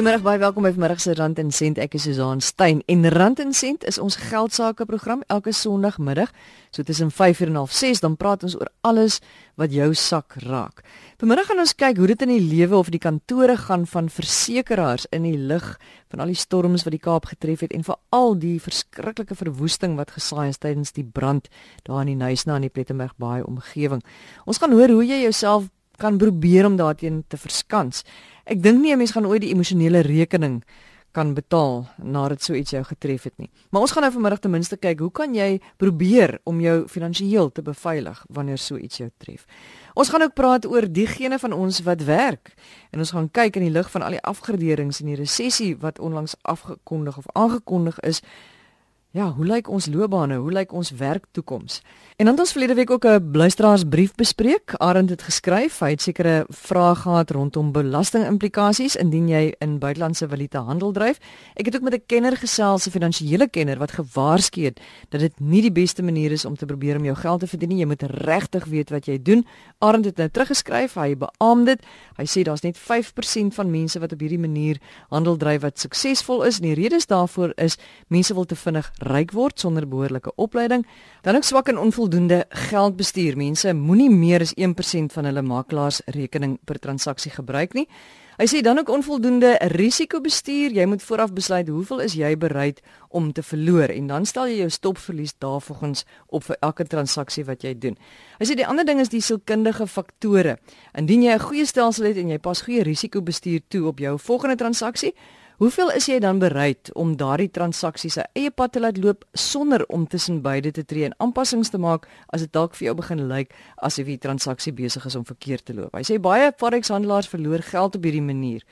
Goeiemôre, baie welkom by vanmiddag se Rand en Sent. Ek is Susan Stein en Rand en Sent is ons geldsaake program elke Sondagmiddag. So tussen 5 en 6 dan praat ons oor alles wat jou sak raak. Vanmiddag gaan ons kyk hoe dit in die lewe of die kantore gaan van versekerings in die lig van al die storms wat die Kaap getref het en veral die verskriklike verwoesting wat gesaai is tydens die brand daar in die Nuisna in die Plettenberg Baai omgewing. Ons gaan hoor hoe jy jouself kan probeer om daarteen te verskans. Ek dink nie 'n mens gaan ooit die emosionele rekening kan betaal nadat so iets jou getref het nie. Maar ons gaan nou vanmiddag ten minste kyk hoe kan jy probeer om jou finansiëel te beveilig wanneer so iets jou tref. Ons gaan ook praat oor diegene van ons wat werk en ons gaan kyk in die lig van al die afgraderings en die resessie wat onlangs afgekondig of aangekondig is. Ja, hoe lyk ons loopbane? Hoe lyk ons werktoekoms? En dan het ons verlede week ook 'n luisteraarsbrief bespreek. Arend het geskryf, hy het sekere vrae gehad rondom belastingimplikasies indien jy in buitelandse valuta handel dryf. Ek het ook met 'n kenner gesels, 'n finansiële kenner wat gewaarsku het dat dit nie die beste manier is om te probeer om jou geld te verdien nie. Jy moet regtig weet wat jy doen. Arend het nou teruggeskryf, hy beamoed dit. Hy sê daar's net 5% van mense wat op hierdie manier handel dryf wat suksesvol is. En die redes daarvoor is mense wil te vinnig ryk word sonder behoorlike opleiding. Dan ook swak en onvoldoende geldbestuur. Mense moenie meer as 1% van hulle makelaarsrekening per transaksie gebruik nie. Hy sê dan ook onvoldoende risikobestuur. Jy moet vooraf besluit hoeveel is jy bereid om te verloor en dan stel jy jou stopverlies daarvolgens op vir elke transaksie wat jy doen. Hy sê die ander ding is die sielkundige faktore. Indien jy 'n goeie stelsel het en jy pas goeie risikobestuur toe op jou volgende transaksie, Hoeveel is jy dan bereid om daardie transaksie se eie pad te laat loop sonder om tussen beide te tree en aanpassings te maak as dit dalk vir jou begin lyk asof die transaksie besig is om verkeerd te loop? Hy sê baie forex handelaars verloor geld op hierdie manier.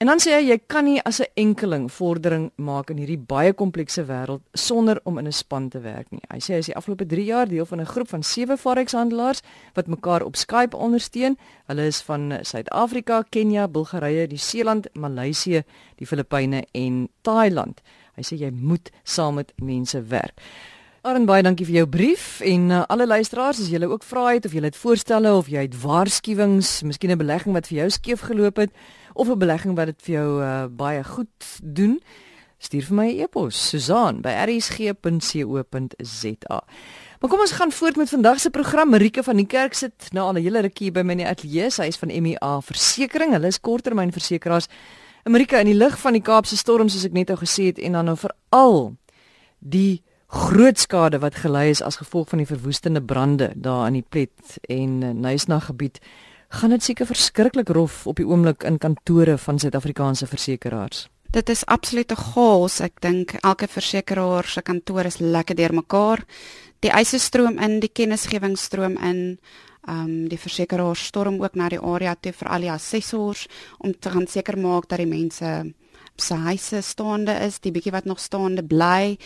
En dan sê hy jy kan nie as 'n enkeling vordering maak in hierdie baie komplekse wêreld sonder om in 'n span te werk nie. Hy sê hy is die afgelope 3 jaar deel van 'n groep van 7 forex handelaars wat mekaar op Skype ondersteun. Hulle is van Suid-Afrika, Kenja, Bulgarië, die Seeland, Maleisië, die Filippyne en Thailand. Hy sê jy moet saam met mense werk. Aaron baie dankie vir jou brief en uh, alle luisteraars as julle ook vra het of julle het voorstelle of jy het waarskuwings, miskien 'n belegging wat vir jou skeef geloop het of 'n belegging wat dit vir jou uh, baie goed doen, stuur vir my 'n e-pos susaan@rsg.co.za. Maar kom ons gaan voort met vandag se program. Marike van die kerk sit nou al 'n hele rukkie by my in die ateljee. Sy is van MEA Versekering. Hulle is korttermynversekeraars. En Marike in die lig van die Kaapse storm soos ek net nou gesê het en dan nou veral die groot skade wat gelei is as gevolg van die verwoestende brande daar in die Plet en Nuisna gebied gaan dit seker verskriklik rof op die oomblik in kantore van Suid-Afrikaanse versekerings. Dit is absolute chaos. Ek dink elke versekeraar se kantoor is lekker deurmekaar. Die eise stroom in, die kennisgewing stroom in. Ehm um, die versekeraar storm ook na die area toe vir al die assessors om te gaan seker maak dat die mense se huise staande is, die bietjie wat nog staande bly.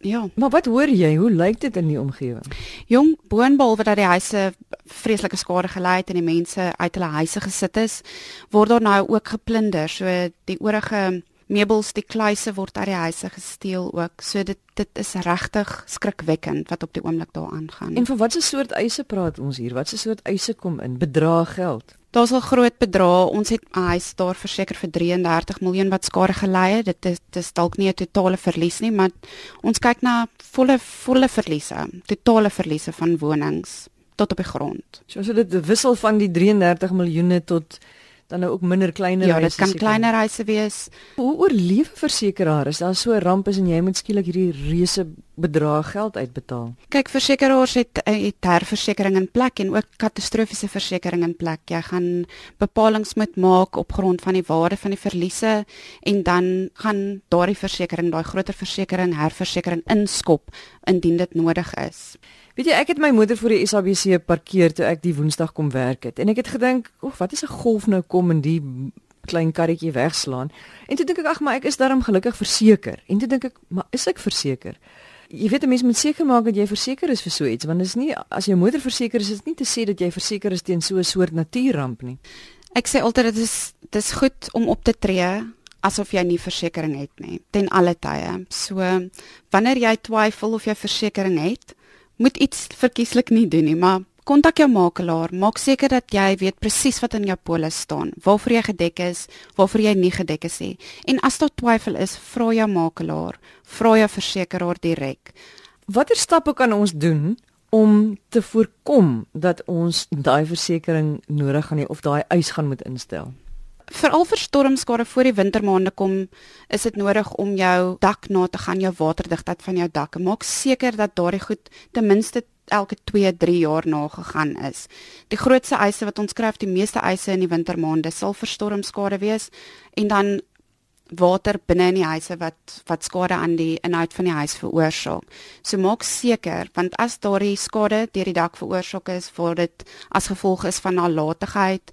Ja. Maar wat hoor jy? Hoe lyk dit in die omgewing? Jong, boonbehalwe dat die huise vreeslike skade gelei het en die mense uit hulle huise gesit is, word daar nou ook geplunder. So die oorige meubels, die kluise word uit die huise gesteel ook. So dit dit is regtig skrikwekkend wat op die oomblik daar aangaan. En vir watter soort eise praat ons hier? Watse soort eise kom in? Bedrag geld? Daar's al groot bedrae. Ons het 'n huis daar verseker vir 33 miljoen wat skade gelei het. Dit is dit is dalk nie 'n totale verlies nie, maar ons kyk na volle volle verliese, totale verliese van wonings tot op die grond. So as dit wissel van die 33 miljoene tot dan nou ook minder kleiner ja, huise. Ja, dit kan kleiner huise wees. Hoe oorleef versekeraar as daar so 'n ramp is en jy moet skielik hierdie reuse bedrag geld uitbetaal? Kyk, versekeraars het 'n eh, terversekering in plek en ook katastrofiese versekering in plek. Jy gaan bepalinge moet maak op grond van die waarde van die verliese en dan gaan daardie versekering, daai groter versekering, herversekering inskop indien dit nodig is. Weet jy, ek het my motor voor die SABC parkeer toe ek die Woensdag kom werk het. En ek het gedink, "Oek, wat is 'n golf nou kom in die klein karretjie wegslaan?" En toe dink ek, "Ag, maar ek is darm gelukkig verseker." En toe dink ek, "Maar is ek verseker?" Jy weet 'n mens moet seker maak dat jy verseker is vir so iets, want dit is nie as jy motor verseker is, is dit nie te sê dat jy verseker is teen so 'n soort natuurramp nie. Ek sê altyd dit is dis goed om op te tree asof jy nie versekerings het nie ten alle tye. So wanneer jy twyfel of jy versekerings het, moet iets verkieslik nie doen nie, maar kontak jou makelaar, maak seker dat jy weet presies wat in jou polis staan, waarvoor jy gedek is, waarvoor jy nie gedek is nie. En as daar twyfel is, vra jou makelaar, vra jou versekeraar direk. Watter stappe kan ons doen om te voorkom dat ons daai versekerings nodig gaan hê of daai eis gaan moet instel? Veral vir stormskade voor die wintermaande kom, is dit nodig om jou dak na te gaan, jou waterdigtheid van jou dak. Maak seker dat daardie goed ten minste elke 2, 3 jaar nagegaan is. Die grootste eise wat ons skryf, die meeste eise in die wintermaande sal vir stormskade wees en dan water binne in die huise wat wat skade aan die inhoud van die huis veroorsaak. So maak seker want as daardie skade deur die dak veroorsaak is, word dit as gevolg is van nalatigheid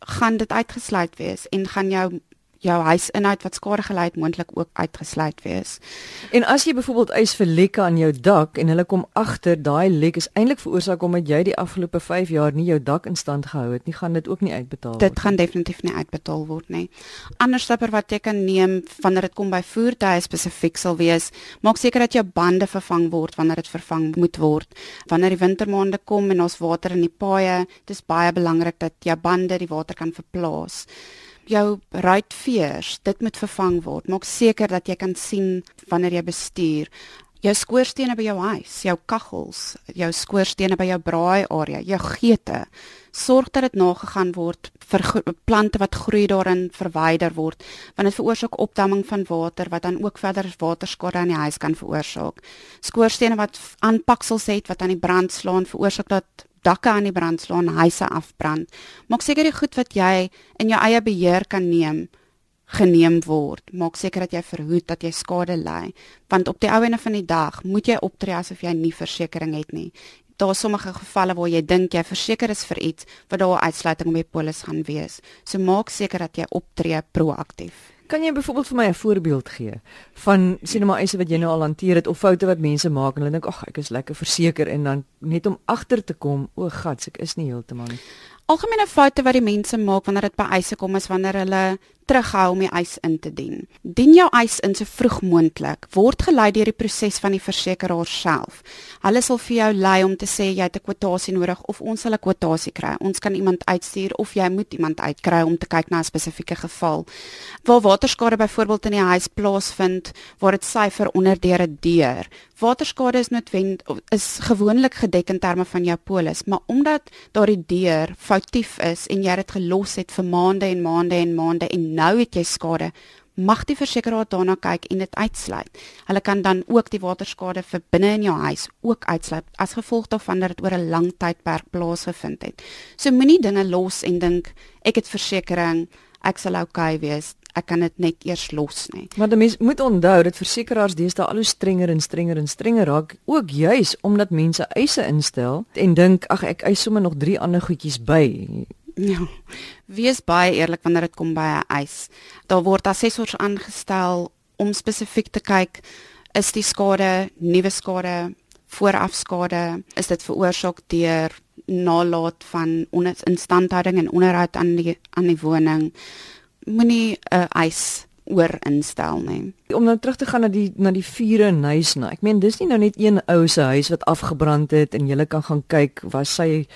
gaan dit uitgesluit wees en gaan jou jou huisinhoud wat skade gelei het moontlik ook uitgesluit wees. En as jy byvoorbeeld ys vir lekke aan jou dak en hulle kom agter daai lek is eintlik veroorsaak omdat jy die afgelope 5 jaar nie jou dak in stand gehou het nie, gaan dit ook nie uitbetaal word. Dit gaan definitief nie uitbetaal word nie. Ander stappe wat jy kan neem wanneer dit kom by voertuie spesifiek sal wees, maak seker dat jou bande vervang word wanneer dit vervang moet word. Wanneer die wintermaande kom en ons water in die paaie, dis baie belangrik dat jou bande die water kan verplaas jou ruitveers, dit moet vervang word. Maak seker dat jy kan sien wanneer jy bestuur. Jou skoorstene by jou huis, jou kaggels, jou skoorstene by jou braai area, jou geete. Sorg dat dit nagegaan word vir plante wat groei daarin verwyder word, want dit veroorsaak opdamming van water wat dan ook verder waterskade aan die huis kan veroorsaak. Skoorstene wat aanpaksels het wat aan die brand slaan, veroorsaak dat dakke aan die brand slaan, huise afbrand. Maak seker die goed wat jy in jou eie beheer kan neem geneem word. Maak seker dat jy verhoed dat jy skade ly, want op die ou ene van die dag moet jy optree asof jy nie versekerings het nie. Daar is sommige gevalle waar jy dink jy verseker is vir iets wat daar 'n uitsluiting op die polis gaan wees. So maak seker dat jy optree proaktief. Kan jy byvoorbeeld vir my 'n voorbeeld gee van sien maar eise wat jy nou al hanteer het of foute wat mense maak en hulle dink ag ek is lekker verseker en dan net om agter te kom o gats ek is nie heeltemal nie. Algemene foute wat die mense maak wanneer dit by eise kom is wanneer hulle terughou om die eis in te dien. Dien jou eis in so vroeg moontlik. Word gelei deur die proses van die versekeraar self. Hulle sal vir jou lei om te sê jy het 'n kwotasie nodig of ons sal 'n kwotasie kry. Ons kan iemand uitstuur of jy moet iemand uitkry om te kyk na 'n spesifieke geval. Waar waterskade byvoorbeeld in die huis plaasvind, waar dit syfer onder deur 'n deur. Waterskade is noodwendig is gewoonlik gedek in terme van jou polis, maar omdat daardie deur foutief is en jy dit gelos het vir maande en maande en maande en nou het jy skade, mag die versekeraar daarna kyk en dit uitsluit. Hulle kan dan ook die waterskade vir binne in jou huis ook uitsluit as gevolg daarvan dat dit oor 'n lang tydperk plaasgevind het. So moenie dinge los en dink ek het versekerings, ek sal oukei okay wees. Ek kan dit net eers los nie. Maar die mens moet onthou dat versekeraars deesdae al hoe strenger en strenger en strenger raak, ook juis omdat mense eise instel en dink ag ek eis sommer nog 3 ander goedjies by. Ja. Wees baie eerlik wanneer dit kom by 'n eis. Daar word assessors aangestel om spesifiek te kyk is die skade nuwe skade, voorafskade, is dit veroorsaak deur nalaat van instandhouding en onderhoud aan die aan die woning. Moenie 'n eis oor instel nie. Om nou terug te gaan na die na die vure in huis nou. Ek meen dis nie nou net een ou se huis wat afgebrand het en jy kan gaan kyk was sy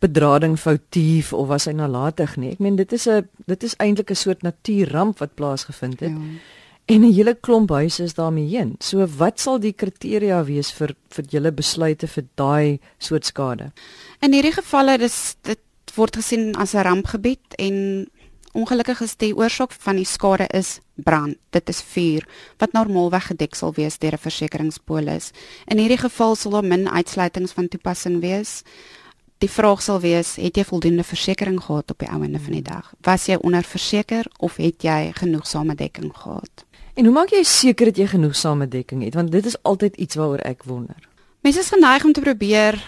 bedrading foutief of was hy nalatig nie. Ek meen dit is 'n dit is eintlik 'n soort natuurramp wat plaasgevind het. Ja. En 'n hele klomp huise is daarmee heen. So wat sal die kriteria wees vir vir julle besluite vir daai soort skade? In hierdie gevalle dis dit word gesien as 'n rampgebied en ongelukkig is die oorsaak van die skade is brand. Dit is vuur wat normaalweg gedek sal wees deur 'n versekeringspolis. In hierdie geval sal daar min uitsluitings van toepassing wees die vraag sal wees, het jy voldoende versekerings gehad op die einde van die dag? Was jy onderverseker of het jy genoegsame dekking gehad? En hoe maak jy seker dat jy genoegsame dekking het? Want dit is altyd iets waaroor ek wonder. Mense is geneig om te probeer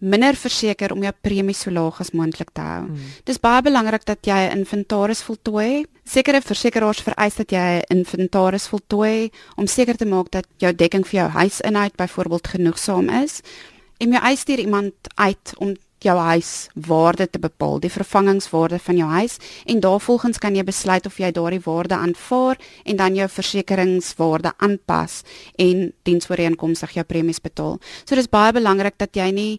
minder verseker om jou premie so laag as moontlik te hou. Hmm. Dis baie belangrik dat jy 'n inventaris voltooi. Sekere versekeraars vereis dat jy 'n inventaris voltooi om seker te maak dat jou dekking vir jou huisinhoud byvoorbeeld genoegsaam is en jy eis hier iemand uit om jou huiswaarde te bepaal, die vervangingswaarde van jou huis en daarvolgens kan jy besluit of jy daardie waarde aanvaar en dan jou versekeringswaarde aanpas en diensooreenkomstig jou premies betaal. So dis baie belangrik dat jy nie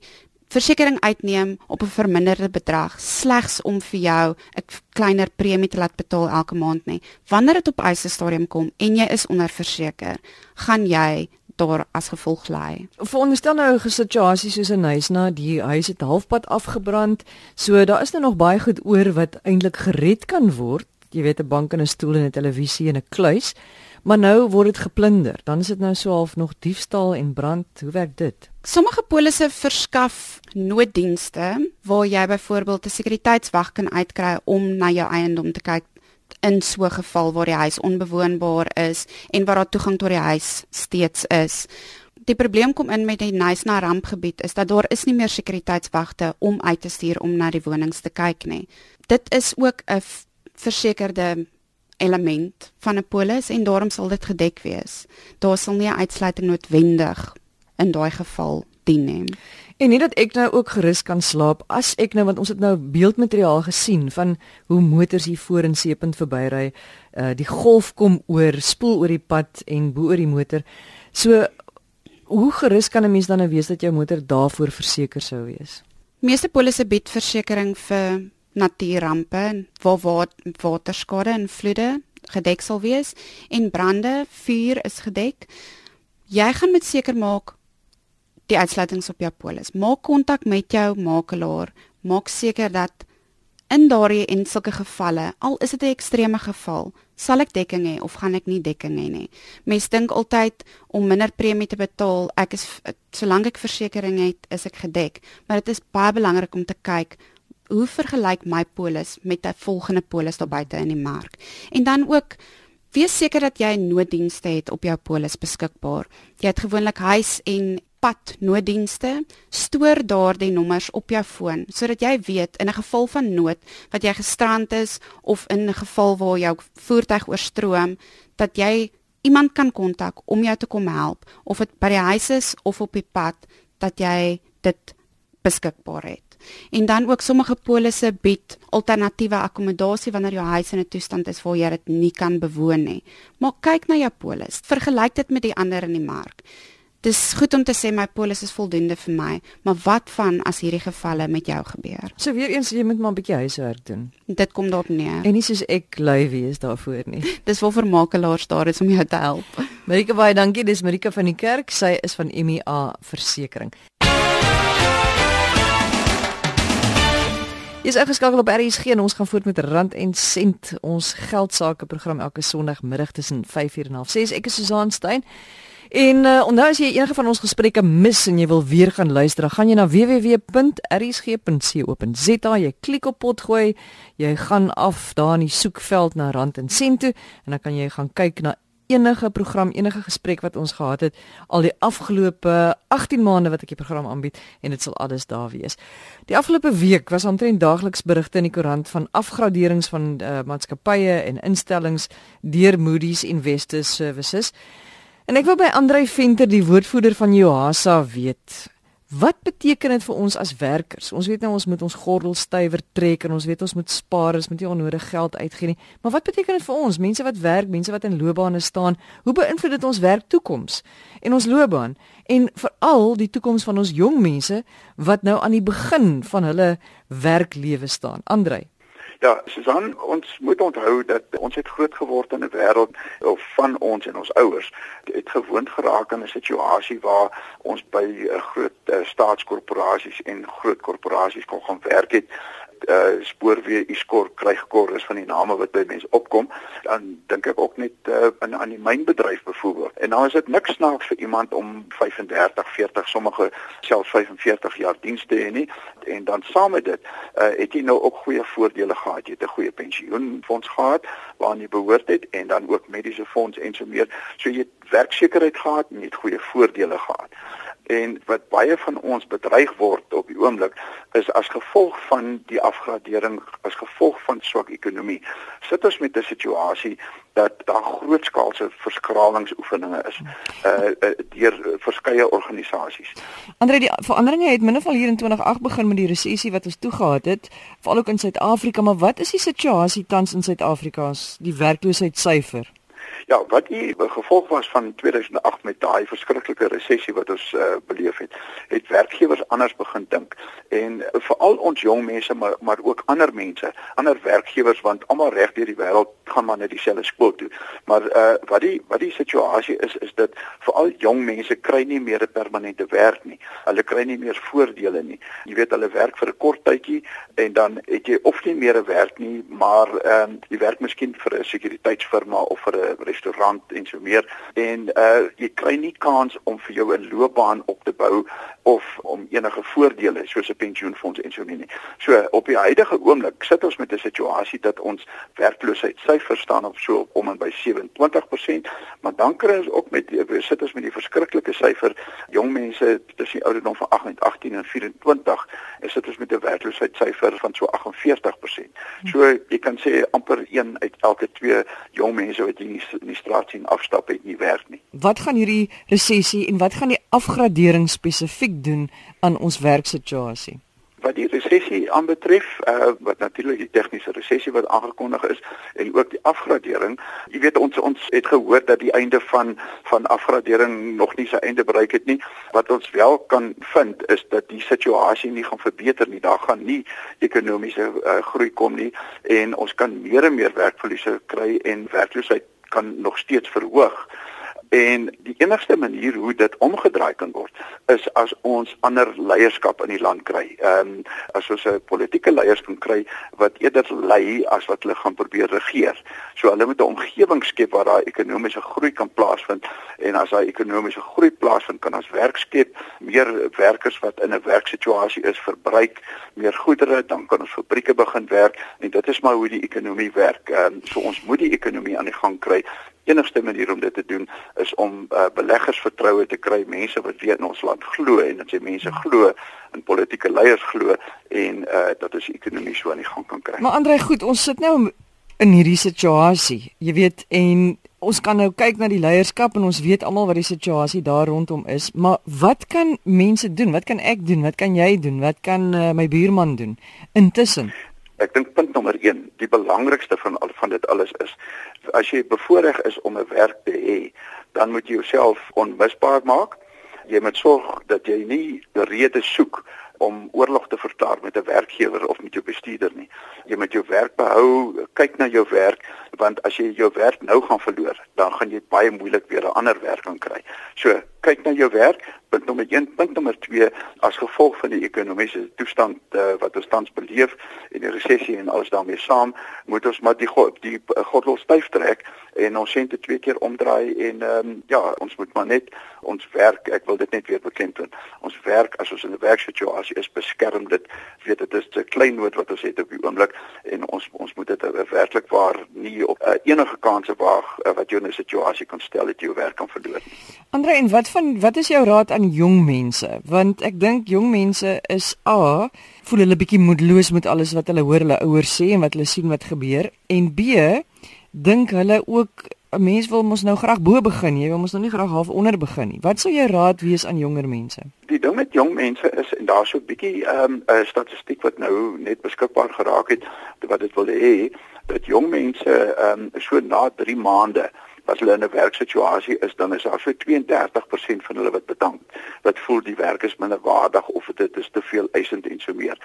versekering uitneem op 'n verminderde bedrag slegs om vir jou 'n kleiner premie te laat betaal elke maand nie. Wanneer dit op eise stadium kom en jy is onderverseker, gaan jy daar as gevolg lê. Veronderstel nou 'n situasie soos 'n huis na die huis het halfpad afgebrand, so daar is nou nog baie goed oor wat eintlik gered kan word. Jy weet 'n bank en 'n stoel en 'n televisie en 'n kluis. Maar nou word dit geplunder. Dan is dit nou so half nog diefstal en brand. Hoe werk dit? Sommige polisse verskaf nooddienste waar jy byvoorbeeld 'n sekuriteitswag kan uitkry om na jou eiendom te kyk in so 'n geval waar die huis onbewoonbaar is en waar daar toegang tot die huis steeds is. Die probleem kom in met die Nysna rampgebied is dat daar is nie meer sekuriteitswagte om uit te stuur om na die wonings te kyk nie. Dit is ook 'n versekerde element van 'n polis en daarom sal dit gedek wees. Daar sal nie 'n uitsluiting noodwendig in daai geval dien nie. En nie dat ek nou ook gerus kan slaap as ek nou want ons het nou beeldmateriaal gesien van hoe motors hier voor in Seepunt verbyry. Uh die golf kom oor, spoel oor die pad en bo oor die motor. So hoe gerus kan 'n mens dan nou wees dat jou motor daarvoor verseker sou wees? Meeste polisse bied versekerings vir natuurrampe, waar waterskade en vloede gedek sal wees en brande, vuur is gedek. Jy gaan met seker maak die uitsluitings op jou polis. Maak kontak met jou makelaar. Maak seker dat in daardie en sulke gevalle, al is dit 'n ekstreme geval, sal ek dekking hê of gaan ek nie dekking hê nie. Mense dink altyd om minder premie te betaal, ek is solank ek versekerings het, is ek gedek, maar dit is baie belangrik om te kyk hoe vergelyk my polis met 'n volgende polis daar buite in die mark. En dan ook wees seker dat jy nooddienste het op jou polis beskikbaar. Jy het gewoonlik huis en pad nooddienste, stoor daardie nommers op jou foon sodat jy weet in 'n geval van nood wat jy gestrand is of in 'n geval waar jou voertuig oorstroom dat jy iemand kan kontak om jou te kom help of dit by die huis is of op die pad dat jy dit beskikbaar het. En dan ook sommige polisse bied alternatiewe akkommodasie wanneer jou huis in 'n toestand is waar jy dit nie kan bewoon nie. Maar kyk na jou polis. Vergelyk dit met die ander in die mark. Dis goed om te sê my polis is voldoende vir my, maar wat van as hierdie gevalle met jou gebeur? So weer eens jy moet maar 'n bietjie huiswerk doen. Dit kom daarop neer. En nie soos ek lui wees daarvoor nie. Dis wel vir makelaars daar is om jou te help. Marika baie dankie, dis Marika van die kerk. Sy is van MEA Versekering. Is ingeskakel op RSG en ons gaan voort met Rand en Sent, ons geldsaake program elke Sondagmiddag tussen 5:00 en 6:30. Ek is Susan Stein. En uh, onthou as jy enige van ons gesprekke mis en jy wil weer gaan luister, gaan jy na www.rsg.co.za, jy klik op potgooi, jy gaan af daar in die soekveld na Rand en Sent toe en dan kan jy gaan kyk na enige program, enige gesprek wat ons gehad het al die afgelope 18 maande wat ek die program aanbied en dit sal alles daar wees. Die afgelope week was omtrent daagliks berigte in die koerant van afgraderings van uh, maatskappye en instellings deur Moody's Investors Services. En ek wil by Andrei Venter, die woordvoerder van Johasa weet. Wat beteken dit vir ons as werkers? Ons weet nou ons moet ons gordel stywer trek en ons weet ons moet spaar, ons moet nie onnodig geld uitgee nie. Maar wat beteken dit vir ons, mense wat werk, mense wat in loopbane staan? Hoe beïnvloed dit ons werktoekoms en ons loopbaan? En veral die toekoms van ons jong mense wat nou aan die begin van hulle werklewe staan. Andrei Ja, Susan, ons moet onthou dat ons het groot geword in 'n wêreld of van ons en ons ouers. Het gewoond geraak aan 'n situasie waar ons by uh, groot uh, staatskorporasies en groot korporasies kon gaan werk het uh spoorweë Iskor Krygkor is van die name wat by mense opkom. Dan dink ek ook net uh aan aan die mynbedryf byvoorbeeld. En nou is dit niks snaaks vir iemand om 35 40 sommige selfs 45 jaar diens te hê nie. En dan saam met dit uh het jy nou ook goeie voordele gehad. Jy het 'n goeie pensioenfonds gehad waaraan jy behoort het en dan ook mediese fonds en so meer. So jy het werksekerheid gehad en jy het goeie voordele gehad en wat baie van ons bedreig word op die oomblik is as gevolg van die afgradering as gevolg van swak ekonomie sit ons met 'n situasie dat daar grootskaalse verskralingsoefeninge is uh, uh deur verskeie organisasies. Andre die veranderinge het minder van hier in 2008 begin met die resessie wat ons toegehad het, veral ook in Suid-Afrika, maar wat is die situasie tans in Suid-Afrika as die werkloosheidsyfer? Ja, wat die gevolg was van 2008 met daai verskriklike resessie wat ons uh, beleef het, het werkgewers anders begin dink en uh, veral ons jong mense maar maar ook ander mense, ander werkgewers want almal reg deur die wêreld gaan maar na dieselfde skool toe. Maar uh, wat die wat die situasie is is dat veral jong mense kry nie meer 'n permanente werk nie. Hulle kry nie meer voordele nie. Jy weet hulle werk vir 'n kort tydjie en dan het jy of nie meer 'n werk nie, maar ehm um, jy werk miskien vir 'n sekuriteitsfirma of vir 'n restaurant en so meer. En uh jy kry nie kans om vir jou 'n loopbaan op te bou of om enige voordele soos 'n pensioenfonds en so nie. So op die huidige oomblik sit ons met 'n situasie dat ons werkloosheidsyfer staan op so om en by 27%, maar dan kry ons ook met sit ons met die verskriklike syfer jong mense tussen die ouderdom van 18 en 24 en sit ons met 'n werkloosheidsyfer van so 48%. So jy kan sê amper 1 uit elke 2 jong mense wat in die straat sien afstap het nie werk nie. Wat gaan hierdie resessie en wat gaan die afgradering spesifiek doen aan ons werksituasie? wat die resessie aanbetref, uh, wat natuurlik die tegniese resessie wat aangekondig is en ook die afgradering, jy weet ons ons het gehoor dat die einde van van afgradering nog nie sy einde bereik het nie. Wat ons wel kan vind is dat die situasie nie gaan verbeter nie. Daar gaan nie ekonomiese uh, groei kom nie en ons kan meer en meer werkverliese kry en werkloosheid kan nog steeds verhoog. En die enigste manier hoe dit omgedraai kan word is as ons ander leierskap in die land kry. Ehm um, as ons 'n politieke leiers kan kry wat eerder lei as wat hulle gaan probeer regeer. So hulle moet 'n omgewing skep waar daai ekonomiese groei kan plaasvind en as daai ekonomiese groei plaasvind kan ons werk skep, meer werkers wat in 'n werksituasie is verbruik meer goedere, dan kan ons fabrieke begin werk en dit is maar hoe die ekonomie werk. Ehm um, so ons moet die ekonomie aan die gang kry enigste manier om dit te doen is om uh, beleggers vertroue te kry, mense wat weet in ons land glo en dat jy mense glo en politieke leiers glo en uh, dat ons ekonomie so aan die gang kan kry. Maar Andre, goed, ons sit nou in hierdie situasie. Jy weet en ons kan nou kyk na die leierskap en ons weet almal wat die situasie daar rondom is, maar wat kan mense doen? Wat kan ek doen? Wat kan jy doen? Wat kan uh, my buurman doen? Intussen Ek dink punt nommer 1, die belangrikste van al van dit alles is as jy bevoorreg is om 'n werk te hê, dan moet jy jouself onmisbaar maak. Jy moet sorg dat jy nie redes soek om oorlog te verklaar met 'n werkgewer of met jou bestuurder nie. Jy moet jou werk behou, kyk na jou werk want as jy jou werk nou gaan verloor, dan gaan jy baie moeilik weer 'n ander werk kan kry. So, kyk na jou werk, punt nommer 1, punt nommer 2 as gevolg van die ekonomiese toestand uh, wat ons tans beleef en die resessie en alles daarmee saam, moet ons maar die die uh, gordel styf trek en ons sente twee keer omdraai en ehm um, ja, ons moet maar net ons werk, ek wil dit net weer beklemtoon. Ons werk as ons in 'n werksituasie is, beskerm dit. Weet dit is 'n klein nood wat ons het op die oomblik en ons ons moet dit uh, werklik waar nie op uh, enige kanse waag uh, wat jou in 'n situasie kan stel dat jy jou werk kan verloor. Andre, en wat van wat is jou raad aan jong mense? Want ek dink jong mense is A, voel hulle bietjie moedeloos met alles wat hulle hoor hulle ouers sê en wat hulle sien wat gebeur en B, dink hulle ook 'n mens wil mos nou graag bo begin, jy wil mos nou nie graag half onder begin nie. Wat sou jou raad wees aan jonger mense? Die ding met jong mense is en daar's so 'n bietjie ehm, 'n um, statistiek wat nou net beskikbaar geraak het wat dit wil hê dat jong mense ehm um, so na 3 maande as hulle in 'n werksituasie is, dan is daar so 32% van hulle wat bedank, wat voel die werk is minder waardig of dit is te veel eisend en so meer.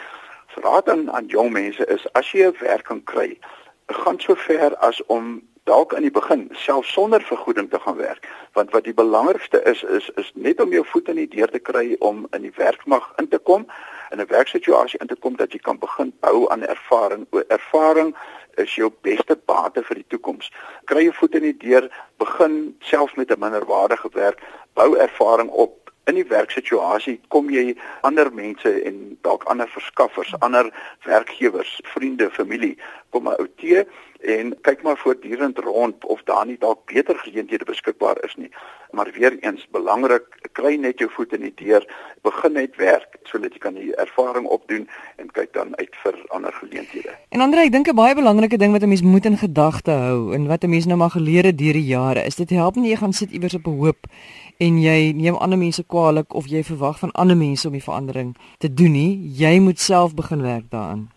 So raad aan aan jong mense is as jy 'n werk kan kry, gaan so ver as om dalk aan die begin self sonder vergoeding te gaan werk want wat die belangrikste is is is net om jou voet in die deur te kry om in die werkmag in te kom in 'n werksituasie in te kom dat jy kan begin bou aan ervaring ervaring is jou beste bate vir die toekoms. Kry jou voet in die deur, begin selfs met 'n minderwaardige werk, bou ervaring op. In die werksituasie kom jy ander mense en dalk ander verskaffers, ander werkgewers, vriende, familie kom 'n ou tee en kyk maar voortdurend rond of daar nie dalk beter geleenthede beskikbaar is nie. Maar weer eens belangrik, kry net jou voet in die deur, begin net werk sodat jy kan die ervaring opdoen en kyk dan uit vir ander geleenthede. En Andre, ek dink 'n baie belangrike ding wat 'n mens moet in gedagte hou en wat 'n mens nou maar geleer het deur die jare, is dit help nie jy gaan sit iewers op 'n hoop en jy neem ander mense kwaadlik of jy verwag van ander mense om die verandering te doen nie. Jy moet self begin werk daaraan.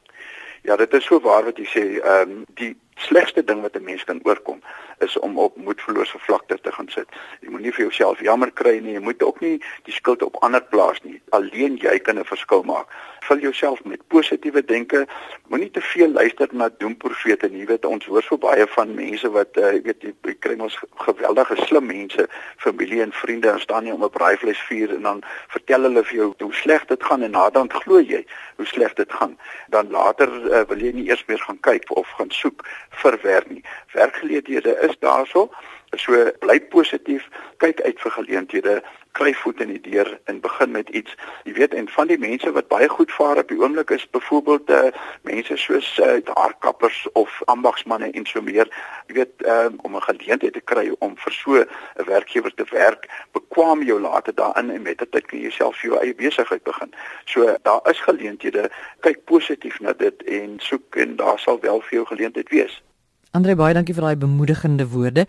Ja, dit is so waar wat jy sê. Ehm um, die slegste ding wat 'n mens kan oorkom is om op moedverlose vlakte te gaan sit. Jy moenie vir jouself jammer kry nie. Jy moet ook nie die skuld op ander plaas nie. Alleen jy kan 'n verskil maak. Vul jouself met positiewe denke. Moenie te veel luister na doemprofete nie. Jy weet ons hoor so baie van mense wat uh, jy weet jy kry ons geweldige slim mense, familie en vriende en staan nie om 'n braaivleisvuur en dan vertel hulle vir jou hoe sleg dit gaan en naderhand glo jy hoe sleg dit gaan. Dan later uh, wil jy nie eers meer gaan kyk of gaan soek vir werk nie. Werkgeleenthede is daarso. So bly positief, kyk uit vir geleenthede, kry voet in die deur en begin met iets. Jy weet en van die mense wat baie goed vaar op die oomblik is byvoorbeeld uh, mense soos uh, haarkappers of ambagsmanne en so meer. Jy weet uh, om 'n geleentheid te kry om vir so 'n werkgewer te werk, bekwam jou later daarin en met dit kan jy self vir jou eie besigheid begin. So daar is geleenthede, kyk positief na dit en soek en daar sal wel vir jou geleentheid wees. Andre baie dankie vir daai bemoedigende woorde.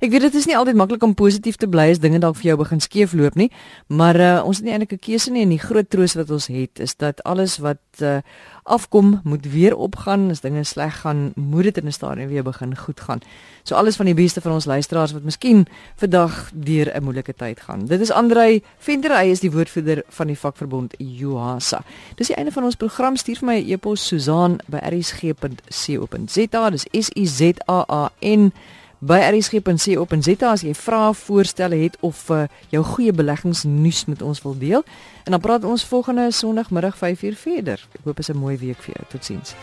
Ek weet dit is nie altyd maklik om positief te bly as dinge dalk vir jou begin skeefloop nie, maar uh, ons het nie eintlik 'n keuse nie en die groot troos wat ons het is dat alles wat uh, afkom moet weer opgaan as dinge sleg gaan, moet dit in 'n stadium weer begin goed gaan. So alles van die beste vir ons luisteraars wat miskien vandag deur 'n moeilike tyd gaan. Dit is Andrei Venter, hy is die woordvoerder van die vakverbond Joasa. Dis die einde van ons program. Stuur vir my 'n e e-pos Susan@rsg.co.za. Dis S U Z A A N by rsg.co.za as jy vrae, voorstelle het of uh, jou goeie beleggingsnuus met ons wil deel. En dan praat ons volgende Sondagmiddag 5uur verder. Ek hoop dit is 'n mooi week vir jou. Totsiens.